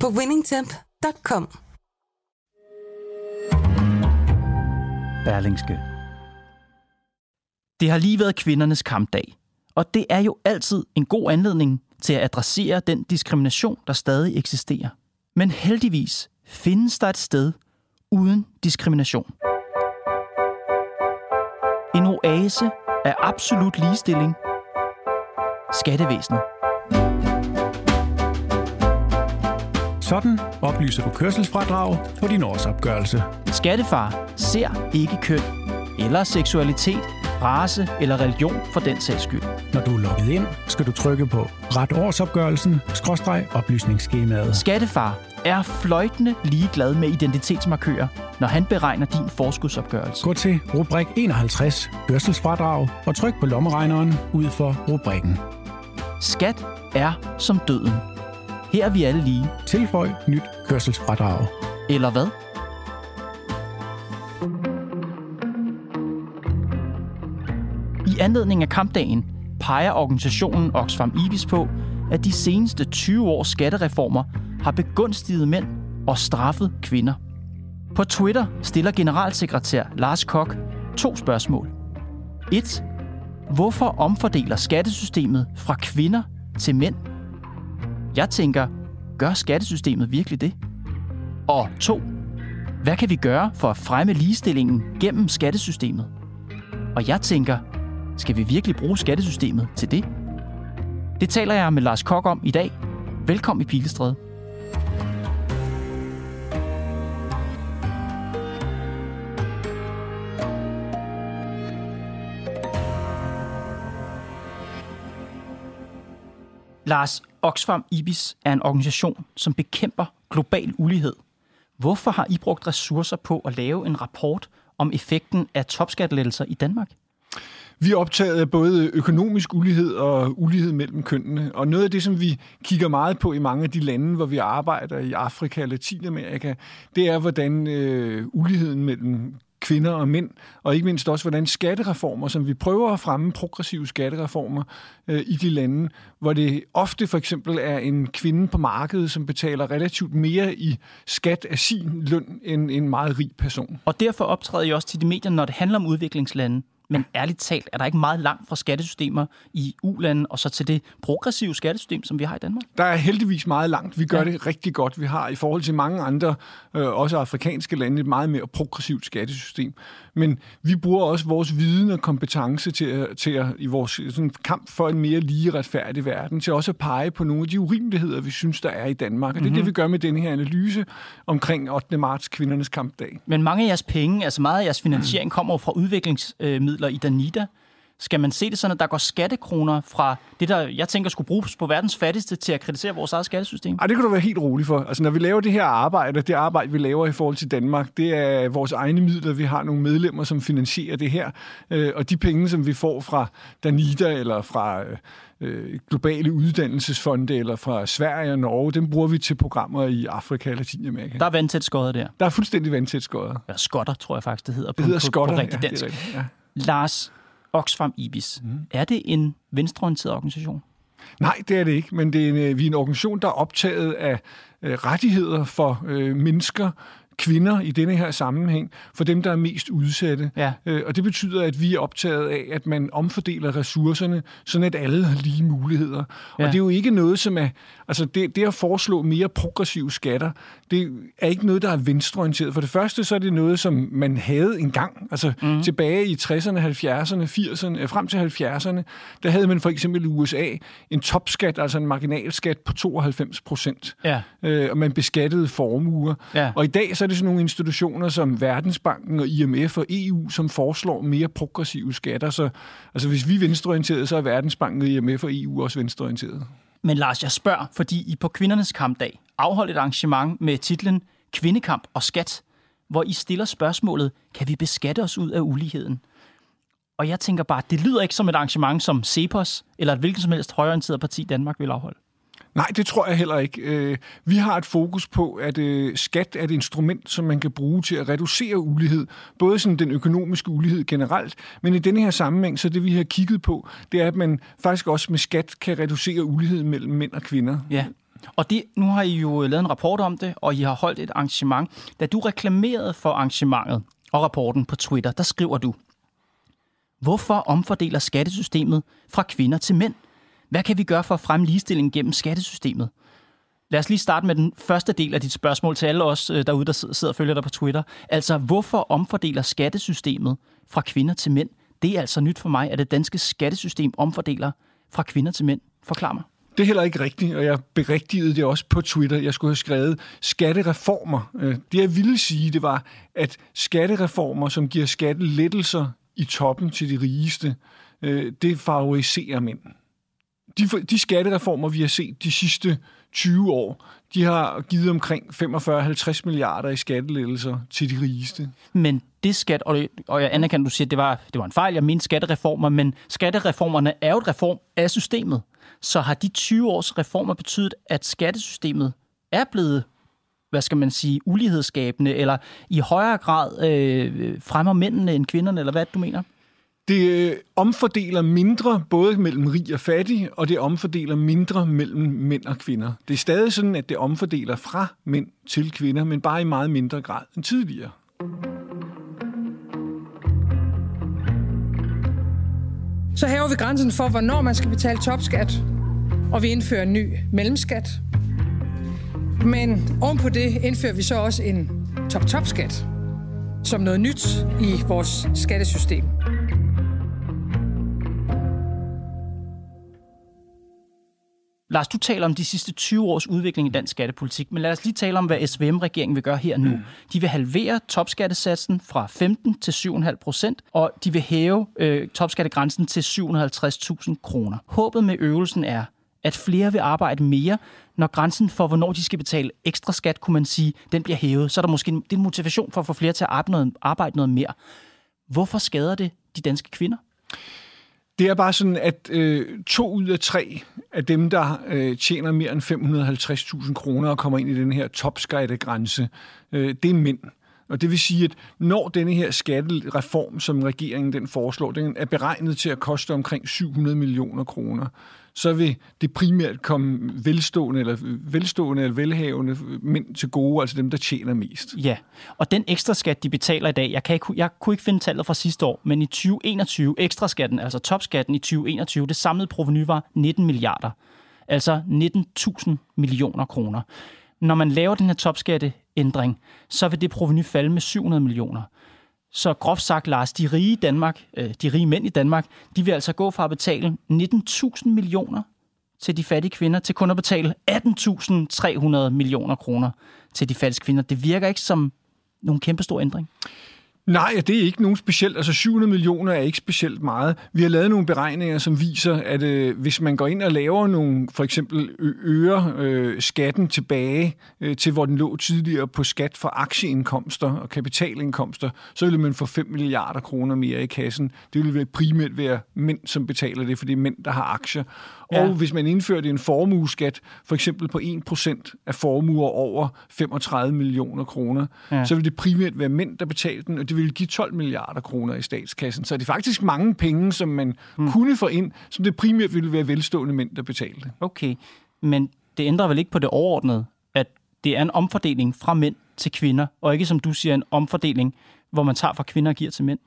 på winningtemp.com. Berlingske. Det har lige været kvindernes kampdag, og det er jo altid en god anledning til at adressere den diskrimination, der stadig eksisterer. Men heldigvis findes der et sted uden diskrimination. En oase af absolut ligestilling. Skattevæsenet. Sådan oplyser du kørselsfradrag på din årsopgørelse. Skattefar ser ikke køn eller seksualitet, race eller religion for den sags skyld. Når du er logget ind, skal du trykke på ret årsopgørelsen, skråstreg oplysningsskemaet. Skattefar er fløjtende ligeglad med identitetsmarkører, når han beregner din forskudsopgørelse. Gå til rubrik 51, kørselsfradrag, og tryk på lommeregneren ud for rubrikken. Skat er som døden. Her er vi alle lige. Tilføj nyt kørselsfradrag. Eller hvad? I anledning af kampdagen peger organisationen Oxfam IBIS på, at de seneste 20 års skattereformer har begunstiget mænd og straffet kvinder. På Twitter stiller generalsekretær Lars Kok to spørgsmål. 1. Hvorfor omfordeler skattesystemet fra kvinder til mænd? Jeg tænker, gør skattesystemet virkelig det? Og to, Hvad kan vi gøre for at fremme ligestillingen gennem skattesystemet? Og jeg tænker, skal vi virkelig bruge skattesystemet til det? Det taler jeg med Lars Kok om i dag. Velkommen i Pilestræde. Lars, Oxfam IBIS er en organisation, som bekæmper global ulighed. Hvorfor har I brugt ressourcer på at lave en rapport om effekten af topskattelettelser i Danmark? Vi er optaget af både økonomisk ulighed og ulighed mellem kønnene. Og noget af det, som vi kigger meget på i mange af de lande, hvor vi arbejder i Afrika og Latinamerika, det er, hvordan øh, uligheden mellem kvinder og mænd, og ikke mindst også, hvordan skattereformer, som vi prøver at fremme progressive skattereformer øh, i de lande, hvor det ofte for eksempel er en kvinde på markedet, som betaler relativt mere i skat af sin løn end en meget rig person. Og derfor optræder I også til de medier, når det handler om udviklingslande. Men ærligt talt, er der ikke meget langt fra skattesystemer i U-lande og så til det progressive skattesystem, som vi har i Danmark? Der er heldigvis meget langt. Vi gør ja. det rigtig godt. Vi har i forhold til mange andre, øh, også afrikanske lande, et meget mere progressivt skattesystem. Men vi bruger også vores viden og kompetence til at, til at i vores sådan, kamp for en mere lige retfærdig verden, til også at pege på nogle af de urimeligheder, vi synes, der er i Danmark. Og det er mm-hmm. det, vi gør med denne her analyse omkring 8. marts, kvindernes kampdag. Men mange af jeres penge, altså meget af jeres finansiering, kommer fra udviklingsmidler i Danida. Skal man se det sådan, at der går skattekroner fra det, der jeg tænker skulle bruges på verdens fattigste til at kritisere vores eget skattesystem? Ej, det kan du være helt rolig for. Altså, når vi laver det her arbejde, det arbejde, vi laver i forhold til Danmark, det er vores egne midler. Vi har nogle medlemmer, som finansierer det her. Øh, og de penge, som vi får fra Danida eller fra øh, globale uddannelsesfonde eller fra Sverige og Norge, dem bruger vi til programmer i Afrika og Latinamerika. Der er vandtæt skåret der. Der er fuldstændig vandtæt skåret. Ja, skotter, tror jeg faktisk, det hedder. Det hedder på, skotter, på, rigtig ja, dansk. det er rigtigt, ja. Lars, Oxfam IBIS. Mm. Er det en venstreorienteret organisation? Nej, det er det ikke, men det er en, øh, vi er en organisation, der er optaget af øh, rettigheder for øh, mennesker, kvinder i denne her sammenhæng, for dem, der er mest udsatte. Ja. Øh, og det betyder, at vi er optaget af, at man omfordeler ressourcerne, sådan at alle har lige muligheder. Ja. Og det er jo ikke noget, som er... Altså, det, det at foreslå mere progressive skatter, det er ikke noget, der er venstreorienteret. For det første, så er det noget, som man havde engang. Altså, mm. tilbage i 60'erne, 70'erne, 80'erne, øh, frem til 70'erne, der havde man for eksempel i USA en topskat, altså en marginalskat på 92 procent. Ja. Øh, og man beskattede formuer. Ja. Og i dag så er det sådan nogle institutioner som Verdensbanken og IMF og EU, som foreslår mere progressive skatter. Så altså, hvis vi er venstreorienterede, så er Verdensbanken og IMF og EU også venstreorienterede. Men Lars, jeg spørger, fordi I på kvindernes kampdag afholdt et arrangement med titlen Kvindekamp og skat, hvor I stiller spørgsmålet, kan vi beskatte os ud af uligheden? Og jeg tænker bare, det lyder ikke som et arrangement, som CEPOS eller et hvilket som helst højorienteret parti Danmark vil afholde. Nej, det tror jeg heller ikke. Øh, vi har et fokus på, at øh, skat er et instrument, som man kan bruge til at reducere ulighed. Både sådan den økonomiske ulighed generelt, men i denne her sammenhæng, så det vi har kigget på, det er, at man faktisk også med skat kan reducere ulighed mellem mænd og kvinder. Ja, og det, nu har I jo lavet en rapport om det, og I har holdt et arrangement. Da du reklamerede for arrangementet og rapporten på Twitter, der skriver du, Hvorfor omfordeler skattesystemet fra kvinder til mænd? Hvad kan vi gøre for at fremme ligestilling gennem skattesystemet? Lad os lige starte med den første del af dit spørgsmål til alle os øh, derude, der sidder og følger dig på Twitter. Altså, hvorfor omfordeler skattesystemet fra kvinder til mænd? Det er altså nyt for mig, at det danske skattesystem omfordeler fra kvinder til mænd. Forklar mig. Det er heller ikke rigtigt, og jeg berigtigede det også på Twitter. Jeg skulle have skrevet skattereformer. Øh, det jeg ville sige, det var, at skattereformer, som giver skattelettelser i toppen til de rigeste, øh, det favoriserer mænd. De, de skattereformer, vi har set de sidste 20 år, de har givet omkring 45-50 milliarder i skattelettelser til de rigeste. Men det skat, og, og jeg anerkender, du siger, at det var, det var en fejl, jeg mente skattereformer, men skattereformerne er jo et reform af systemet. Så har de 20 års reformer betydet, at skattesystemet er blevet hvad skal man sige, ulighedsskabende, eller i højere grad øh, fremmer mændene end kvinderne, eller hvad du mener? Det øh, omfordeler mindre både mellem rig og fattig, og det omfordeler mindre mellem mænd og kvinder. Det er stadig sådan, at det omfordeler fra mænd til kvinder, men bare i meget mindre grad end tidligere. Så hæver vi grænsen for, hvornår man skal betale topskat, og vi indfører en ny mellemskat. Men ovenpå det indfører vi så også en top-top-skat som noget nyt i vores skattesystem. Lars, du taler om de sidste 20 års udvikling i dansk skattepolitik, men lad os lige tale om, hvad SVM-regeringen vil gøre her nu. Mm. De vil halvere topskattesatsen fra 15 til 7,5 procent, og de vil hæve øh, topskattegrænsen til 750.000 kroner. Håbet med øvelsen er, at flere vil arbejde mere, når grænsen for, hvornår de skal betale ekstra skat, kunne man sige, den bliver hævet. Så er der måske en, det er en motivation for at få flere til at arbejde noget, arbejde noget mere. Hvorfor skader det de danske kvinder? Det er bare sådan, at øh, to ud af tre af dem, der øh, tjener mere end 550.000 kroner og kommer ind i den her topskattegrænse, øh, det er mænd. Og det vil sige, at når denne her skattereform, som regeringen den foreslår, den er beregnet til at koste omkring 700 millioner kroner, så vil det primært komme velstående eller, velstående eller velhavende mænd til gode, altså dem, der tjener mest. Ja, og den ekstra skat, de betaler i dag, jeg, kan ikke, jeg kunne ikke finde tallet fra sidste år, men i 2021, ekstra skatten, altså topskatten i 2021, det samlede proveny var 19 milliarder. Altså 19.000 millioner kroner. Når man laver den her topskatte ændring, så vil det proveny falde med 700 millioner. Så groft sagt, Lars, de rige Danmark, øh, de rige mænd i Danmark, de vil altså gå fra at betale 19.000 millioner til de fattige kvinder, til kun at betale 18.300 millioner kroner til de fattige kvinder. Det virker ikke som nogen kæmpestor ændring. Nej, det er ikke nogen specielt. Altså 700 millioner er ikke specielt meget. Vi har lavet nogle beregninger, som viser, at øh, hvis man går ind og laver nogle, for eksempel øger øh, skatten tilbage øh, til, hvor den lå tidligere på skat for aktieindkomster og kapitalindkomster, så ville man få 5 milliarder kroner mere i kassen. Det ville primært være mænd, som betaler det, for det er mænd, der har aktier. Ja. Og hvis man indførte en formueskat, for eksempel på 1% af formuer over 35 millioner kroner, ja. så vil det primært være mænd, der betaler den, og det vil give 12 milliarder kroner i statskassen. Så det er faktisk mange penge, som man hmm. kunne få ind, som det primært ville være velstående mænd, der betalte det. Okay, men det ændrer vel ikke på det overordnede, at det er en omfordeling fra mænd til kvinder, og ikke som du siger, en omfordeling, hvor man tager fra kvinder og giver til mænd?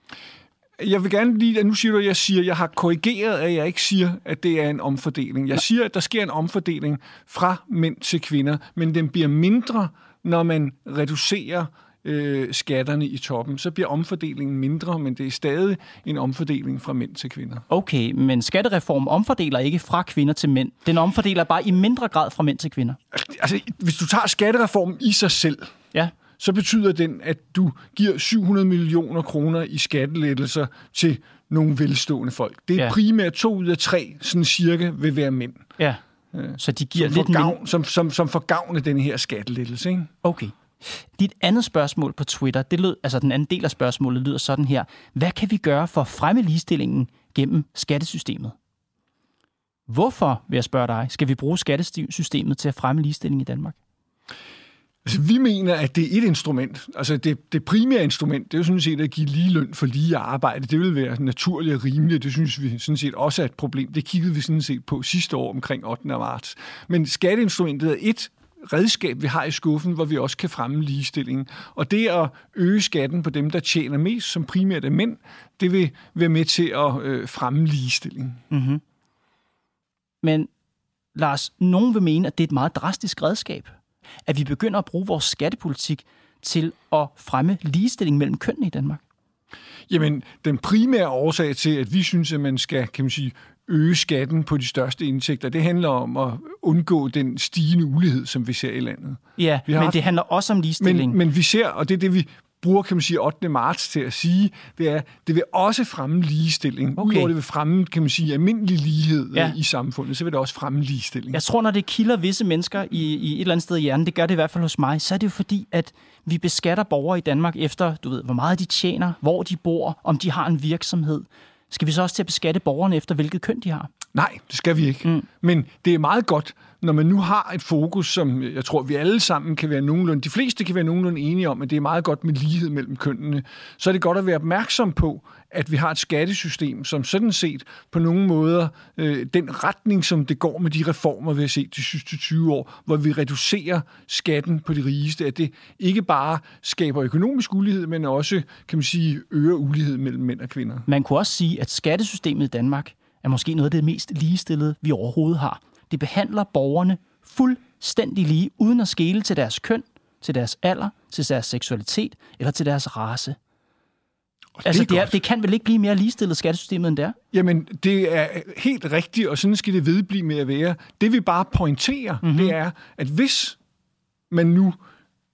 Jeg vil gerne lige, at nu siger du, at jeg siger, at jeg har korrigeret, at jeg ikke siger, at det er en omfordeling. Jeg siger, at der sker en omfordeling fra mænd til kvinder, men den bliver mindre, når man reducerer øh, skatterne i toppen. Så bliver omfordelingen mindre, men det er stadig en omfordeling fra mænd til kvinder. Okay, men skattereform omfordeler ikke fra kvinder til mænd. Den omfordeler bare i mindre grad fra mænd til kvinder. Altså, hvis du tager skattereformen i sig selv, ja så betyder den, at du giver 700 millioner kroner i skattelettelser til nogle velstående folk. Det er ja. primært to ud af tre, sådan cirka, vil være mænd. Ja. Så de giver som, lidt gavn, som, som, som får gavn af den her skattelettelse. Ikke? Okay. Dit andet spørgsmål på Twitter, det lød, altså den anden del af spørgsmålet lyder sådan her. Hvad kan vi gøre for at fremme ligestillingen gennem skattesystemet? Hvorfor, vil jeg spørge dig, skal vi bruge skattesystemet til at fremme ligestilling i Danmark? Altså, vi mener, at det er et instrument. Altså, det, det primære instrument, det er jo sådan set at give lige løn for lige arbejde. Det vil være naturligt og rimeligt. Det synes vi sådan set også er et problem. Det kiggede vi sådan set på sidste år omkring 8. marts. Men skatteinstrumentet er et redskab, vi har i skuffen, hvor vi også kan fremme ligestillingen. Og det at øge skatten på dem, der tjener mest, som primært er mænd, det vil være med til at øh, fremme ligestilling. Mm-hmm. Men Lars, nogen vil mene, at det er et meget drastisk redskab, at vi begynder at bruge vores skattepolitik til at fremme ligestilling mellem kønnene i Danmark. Jamen, den primære årsag til, at vi synes, at man skal kan man sige, øge skatten på de største indtægter, det handler om at undgå den stigende ulighed, som vi ser i landet. Ja, Vi har men haft- det handler også om ligestilling. Men, men vi ser, og det er det, vi bruger, kan man sige, 8. marts til at sige, det er, det vil også fremme ligestilling. Okay. Udover det vil fremme, kan man sige, almindelig lighed Ja. ja. i samfundet, så vil det også fremme ligestilling. Jeg tror, når det kilder visse mennesker i, i et eller andet sted i hjernen, det gør det i hvert fald hos mig, så er det jo fordi, at vi beskatter borgere i Danmark efter, du ved, hvor meget de tjener, hvor de bor, om de har en virksomhed. Skal vi så også til at beskatte borgerne efter, hvilket køn de har? Nej, det skal vi ikke. Mm. Men det er meget godt, når man nu har et fokus, som jeg tror, vi alle sammen kan være nogenlunde, de fleste kan være nogenlunde enige om, at det er meget godt med lighed mellem kønnene, så er det godt at være opmærksom på, at vi har et skattesystem, som sådan set på nogle måder øh, den retning, som det går med de reformer, vi har set de sidste 20 år, hvor vi reducerer skatten på de rigeste, at det ikke bare skaber økonomisk ulighed, men også, kan man sige, øger ulighed mellem mænd og kvinder. Man kunne også sige, at skattesystemet i Danmark er måske noget af det mest ligestillede, vi overhovedet har. Det behandler borgerne fuldstændig lige, uden at skele til deres køn, til deres alder, til deres seksualitet eller til deres race. Og Altså, det, er, godt. det kan vel ikke blive mere ligestillet skattesystemet, end det er? Jamen, det er helt rigtigt, og sådan skal det vedblive med at være. Det vi bare pointerer, Mhm. mm-hmm. det er, at hvis man nu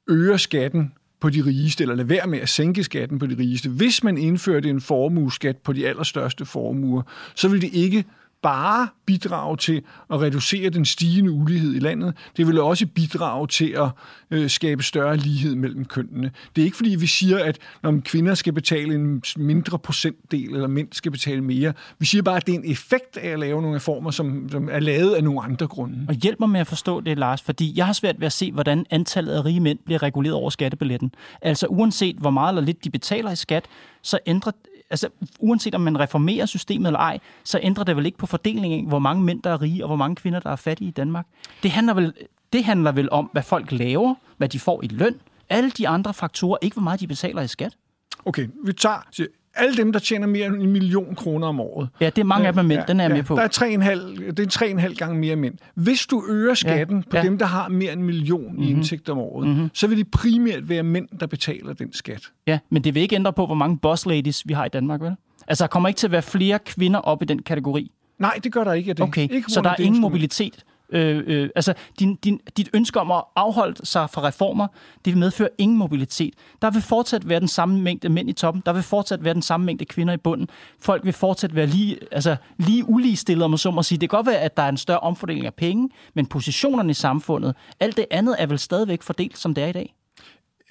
øger skatten på de rigeste, eller lade være med at sænke skatten på de rigeste, hvis man indførte en formueskat på de allerstørste formuer, så ville det ikke bare bidrage til at reducere den stigende ulighed i landet. Det vil også bidrage til at øh, skabe større lighed mellem kønnene. Det er ikke fordi, vi siger, at når kvinder skal betale en mindre procentdel, eller mænd skal betale mere. Vi siger bare, at det er en effekt af at lave nogle reformer, som, som er lavet af nogle andre grunde. Og hjælp mig med at forstå det, Lars, fordi jeg har svært ved at se, hvordan antallet af rige mænd bliver reguleret over skattebilletten. Altså uanset hvor meget eller lidt de betaler i skat, så ændrer altså uanset om man reformerer systemet eller ej, så ændrer det vel ikke på fordelingen hvor mange mænd, der er rige, og hvor mange kvinder, der er fattige i Danmark. Det handler vel, det handler vel om, hvad folk laver, hvad de får i løn, alle de andre faktorer, ikke hvor meget de betaler i skat. Okay, vi tager siger, alle dem, der tjener mere end en million kroner om året. Ja, det er mange af dem er mænd, den er jeg med på. Der er 3,5, det er tre og en halv gange mere mænd. Hvis du øger skatten Ja, på ja. dem, der har mere end en million mm-hmm. i indtægt om året, mm-hmm. så vil det primært være mænd, der betaler den skat. Ja, men det vil ikke ændre på, hvor mange boss ladies vi har i Danmark, vel? Altså, der kommer ikke til at være flere kvinder op i den kategori. Nej, det gør der ikke af det. Okay, ikke så der er ingen mobilitet. Øh, øh, altså, din, din, dit ønske om at afholde sig fra reformer, det vil medføre ingen mobilitet. Der vil fortsat være den samme mængde mænd i toppen. Der vil fortsat være den samme mængde kvinder i bunden. Folk vil fortsat være lige, altså, lige uligestillet, om man så må sige. Det kan godt være, at der er en større omfordeling af penge, men positionerne i samfundet, alt det andet er vel stadigvæk fordelt, som det er i dag.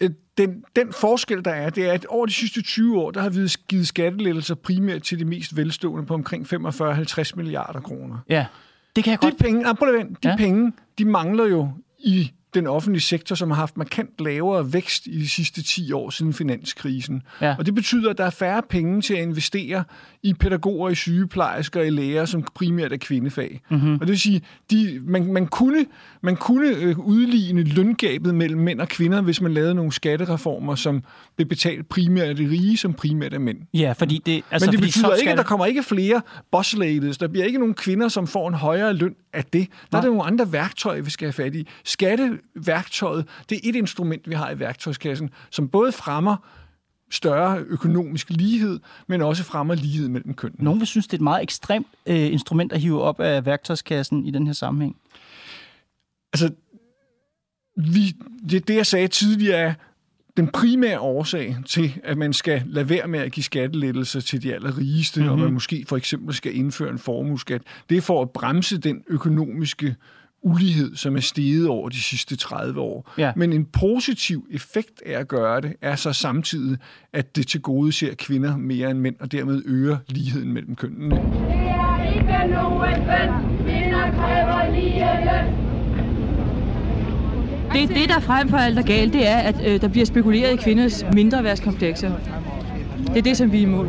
Øh, Den, den forskel, der er, det er, at over de sidste 20 år, der har vi givet skattelettelser primært til de mest velstående på omkring 45-50 milliarder kroner. Ja, det kan jeg De godt... penge, ah, prøv at de ja. penge, de mangler jo i den offentlige sektor, som har haft markant lavere vækst i de sidste 10 år siden finanskrisen. Ja. Og det betyder, at der er færre penge til at investere i pædagoger, i sygeplejersker, i læger, som primært er kvindefag. Mhm. Mm-hmm. Og det vil sige, de, man, man kunne, man kunne øh, udligne løngabet mellem mænd og kvinder, hvis man lavede nogle skattereformer, som blev betalt primært af de rige, som primært af mænd. Ja, fordi det... Altså, Men det fordi betyder ikke, at der kommer ikke flere boss ladies. Der bliver ikke nogen kvinder, som får en højere løn af det. Der Nej. er der nogle andre værktøjer, vi skal have fat i. Skatteværktøjet, det er et instrument, vi har i værktøjskassen, som både fremmer større økonomisk lighed, men også fremmer lighed mellem kønnene. Nogen vil synes, det er et meget ekstremt øh, instrument at hive op af værktøjskassen i den her sammenhæng. Altså, vi, det, det jeg sagde tidligere er, den primære årsag til, at man skal lade være med at give skattelettelser til de allerrigeste, mm-hmm. og man måske for eksempel skal indføre en formueskat, det er for at bremse den økonomiske ulighed, som er steget over de sidste 30 år. Ja. Men en positiv effekt af at gøre det, er så samtidig, at det til gode ser kvinder mere end mænd, og dermed øger ligheden mellem kønnene. Det er ikke nogen kvinder kræver lige det, det, der frem for alt er galt, det er, at øh, der bliver spekuleret i kvinders mindre værtskomplekser. Det er det, som vi er imod.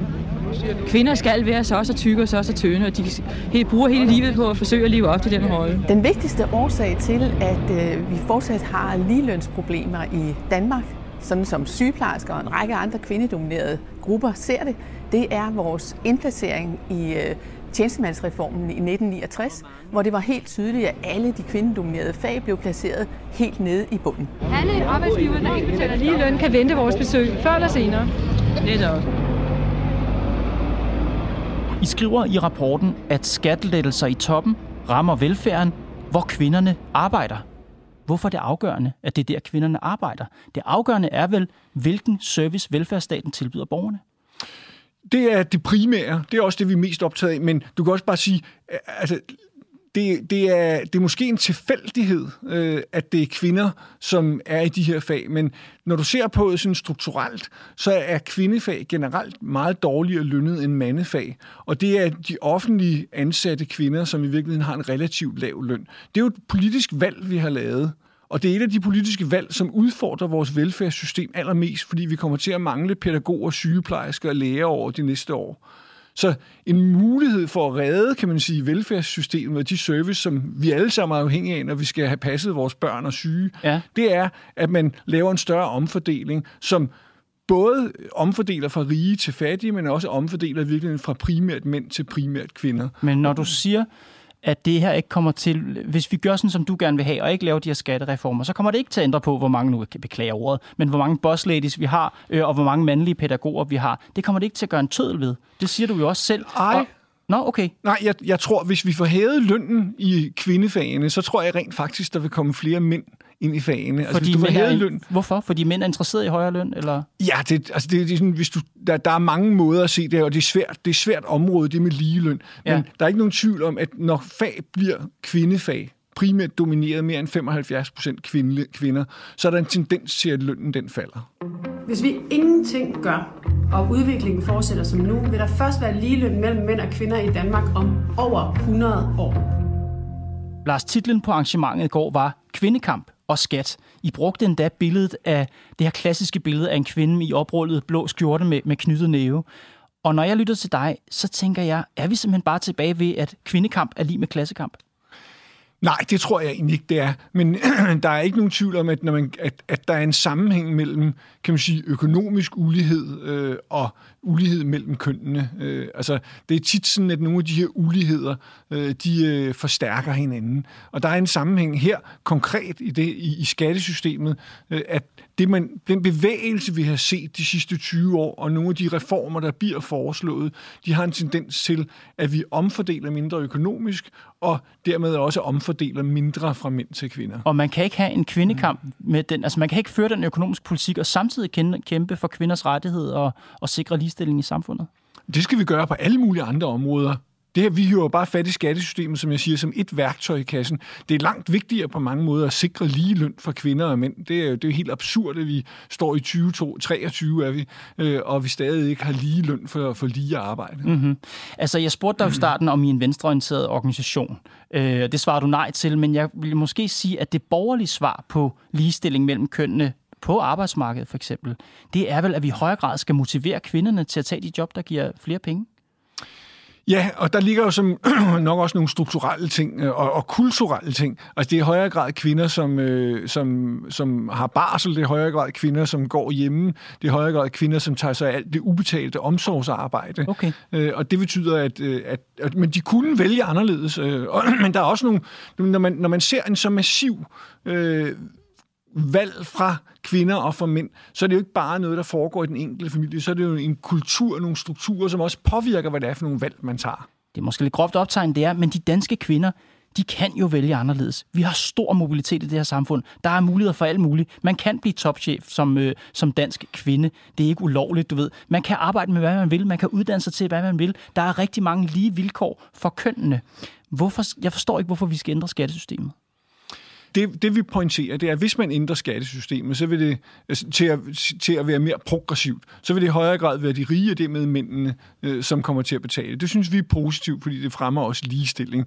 Kvinder skal være så så tykke og så så tynde, og de helt, bruger hele livet på at forsøge at leve op til den rolle. Den vigtigste årsag til, at øh, vi fortsat har ligelønsproblemer i Danmark, sådan som sygeplejersker og en række andre kvindedominerede grupper ser det, det er vores indplacering i øh, tjenestemandsreformen i 1969, hvor det var helt tydeligt, at alle de kvindedominerede fag blev placeret helt nede i bunden. Alle arbejdsgiver, der ikke betaler lige løn, kan vente vores besøg før eller senere. Netop. I skriver i rapporten, at skattelettelser i toppen rammer velfærden, hvor kvinderne arbejder. Hvorfor er det afgørende, at det er der, kvinderne arbejder? Det afgørende er vel, hvilken service velfærdsstaten tilbyder borgerne det er det primære. Det er også det, vi er mest optaget af. Men du kan også bare sige, altså, det, det, er, det er måske en tilfældighed, øh, at det er kvinder, som er i de her fag, men når du ser på det sådan strukturelt, så er kvindefag generelt meget dårligere lønnet end mandefag, og det er de offentlige ansatte kvinder, som i virkeligheden har en relativt lav løn. Det er jo et politisk valg, vi har lavet. Og det er et af de politiske valg, som udfordrer vores velfærdssystem allermest, fordi vi kommer til at mangle pædagoger, sygeplejersker og læger over de næste år. Så en mulighed for at redde, kan man sige, velfærdssystemet og de service, som vi alle sammen er afhængige af, når vi skal have passet vores børn og syge, ja. det er, at man laver en større omfordeling, som både omfordeler fra rige til fattige, men også omfordeler virkelig fra primært mænd til primært kvinder. Men når du siger, at det her ikke kommer til, hvis vi gør sådan, som du gerne vil have, og ikke laver de her skattereformer, så kommer det ikke til at ændre på, hvor mange, nu kan beklage ordet, men hvor mange boss ladies vi har, øh, og hvor mange mandlige pædagoger vi har. Det kommer det ikke til at gøre en tødel ved. Det siger du jo også selv. Ej. Og, Nå, okay. Nej, jeg, jeg tror, hvis vi får hævet lønnen i kvindefagene, så tror jeg rent faktisk, der vil komme flere mænd ind i fagene. Fordi altså, hvis du mænd er, løn... Hvorfor? Fordi mænd er interesseret i højere løn? Eller? Ja, det, altså, det, det er sådan, hvis du, der, der er mange måder at se det og det er svært, det er svært område, det med ligeløn. Ja. Men der er ikke nogen tvivl om, at når fag bliver kvindefag, primært domineret mere end 75 procent kvinder, så er der en tendens til, at lønnen den falder. Hvis vi ingenting gør, og udviklingen fortsætter som nu, vil der først være ligeløn mellem mænd og kvinder i Danmark om over 100 år. Lars, titlen på arrangementet i går var Kvindekamp og skat. I brugte endda billedet af det her klassiske billede af en kvinde i oprullet blå skjorte med, med knyttet næve. Og når jeg lytter til dig, så tænker jeg, er vi simpelthen bare tilbage ved, at kvindekamp er lige med klassekamp? Nej, det tror jeg egentlig ikke, det er. Men der er ikke nogen tvivl om, at, når man, at, at der er en sammenhæng mellem kan man sige, økonomisk ulighed øh, og ulighed mellem kønnene. Øh, altså, det er tit sådan, at nogle af de her uligheder, øh, de øh, forstærker hinanden. Og der er en sammenhæng her konkret i, det, i, i skattesystemet, øh, at det man, den bevægelse, vi har set de sidste 20 år, og nogle af de reformer, der bliver foreslået, de har en tendens til, at vi omfordeler mindre økonomisk, og dermed også omfordeler mindre fra mænd til kvinder. Og man kan ikke have en kvindekamp med den, altså man kan ikke føre den økonomiske politik og samtidig kæmpe for kvinders rettigheder og, og sikre ligestilling i samfundet. Det skal vi gøre på alle mulige andre områder. Det her, vi hiver bare fat i skattesystemet, som jeg siger, som et værktøj i kassen. Det er langt vigtigere på mange måder at sikre lige løn for kvinder og mænd. Det er jo det er helt absurd, at vi står i 2023, er vi, øh, og vi stadig ikke har lige løn for, for lige arbejde. Mm-hmm. Altså, jeg spurgte dig i starten om I en venstreorienteret organisation. Øh, det svarer du nej til, men jeg vil måske sige, at det borgerlige svar på ligestilling mellem kønnene på arbejdsmarkedet for eksempel, det er vel, at vi i højere grad skal motivere kvinderne til at tage de job, der giver flere penge? Ja, og der ligger jo som, nok også nogle strukturelle ting øh, og, og kulturelle ting. Altså det er i højere grad kvinder, som, øh, som, som har barsel, det er i højere grad kvinder, som går hjemme, det er i højere grad kvinder, som tager sig af alt det ubetalte omsorgsarbejde. Okay. Øh, og det betyder, at, øh, at, at men de kunne vælge anderledes. Øh, og, men der er også nogle, når man, når man ser en så massiv øh, valg fra kvinder og fra mænd, så er det jo ikke bare noget, der foregår i den enkelte familie, så er det jo en kultur, nogle strukturer, som også påvirker, hvad det er for nogle valg, man tager. Det er måske lidt groft optegnet, det er, men de danske kvinder, de kan jo vælge anderledes. Vi har stor mobilitet i det her samfund. Der er muligheder for alt muligt. Man kan blive topchef som, øh, som dansk kvinde. Det er ikke ulovligt, du ved. Man kan arbejde med, hvad man vil. Man kan uddanne sig til, hvad man vil. Der er rigtig mange lige vilkår for kønnene. Hvorfor, jeg forstår ikke, hvorfor vi skal ændre skattesystemet det, det vi pointerer, det er, at hvis man ændrer skattesystemet så vil det, øh, til, at, til at være mere progressivt, så vil det i højere grad være de rige, og det med mændene, øh, som kommer til at betale. Det synes vi er positivt, fordi det fremmer også ligestilling.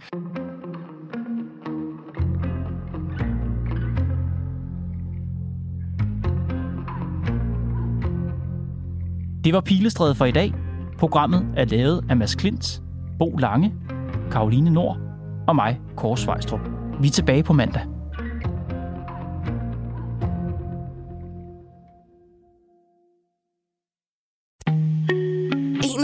Det var Pilestræde for i dag. Programmet er lavet af Mads Klint, Bo Lange, Karoline Nord og mig, Kåre Svejstrup. Vi er tilbage på mandag.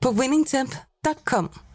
på winningtemp.com.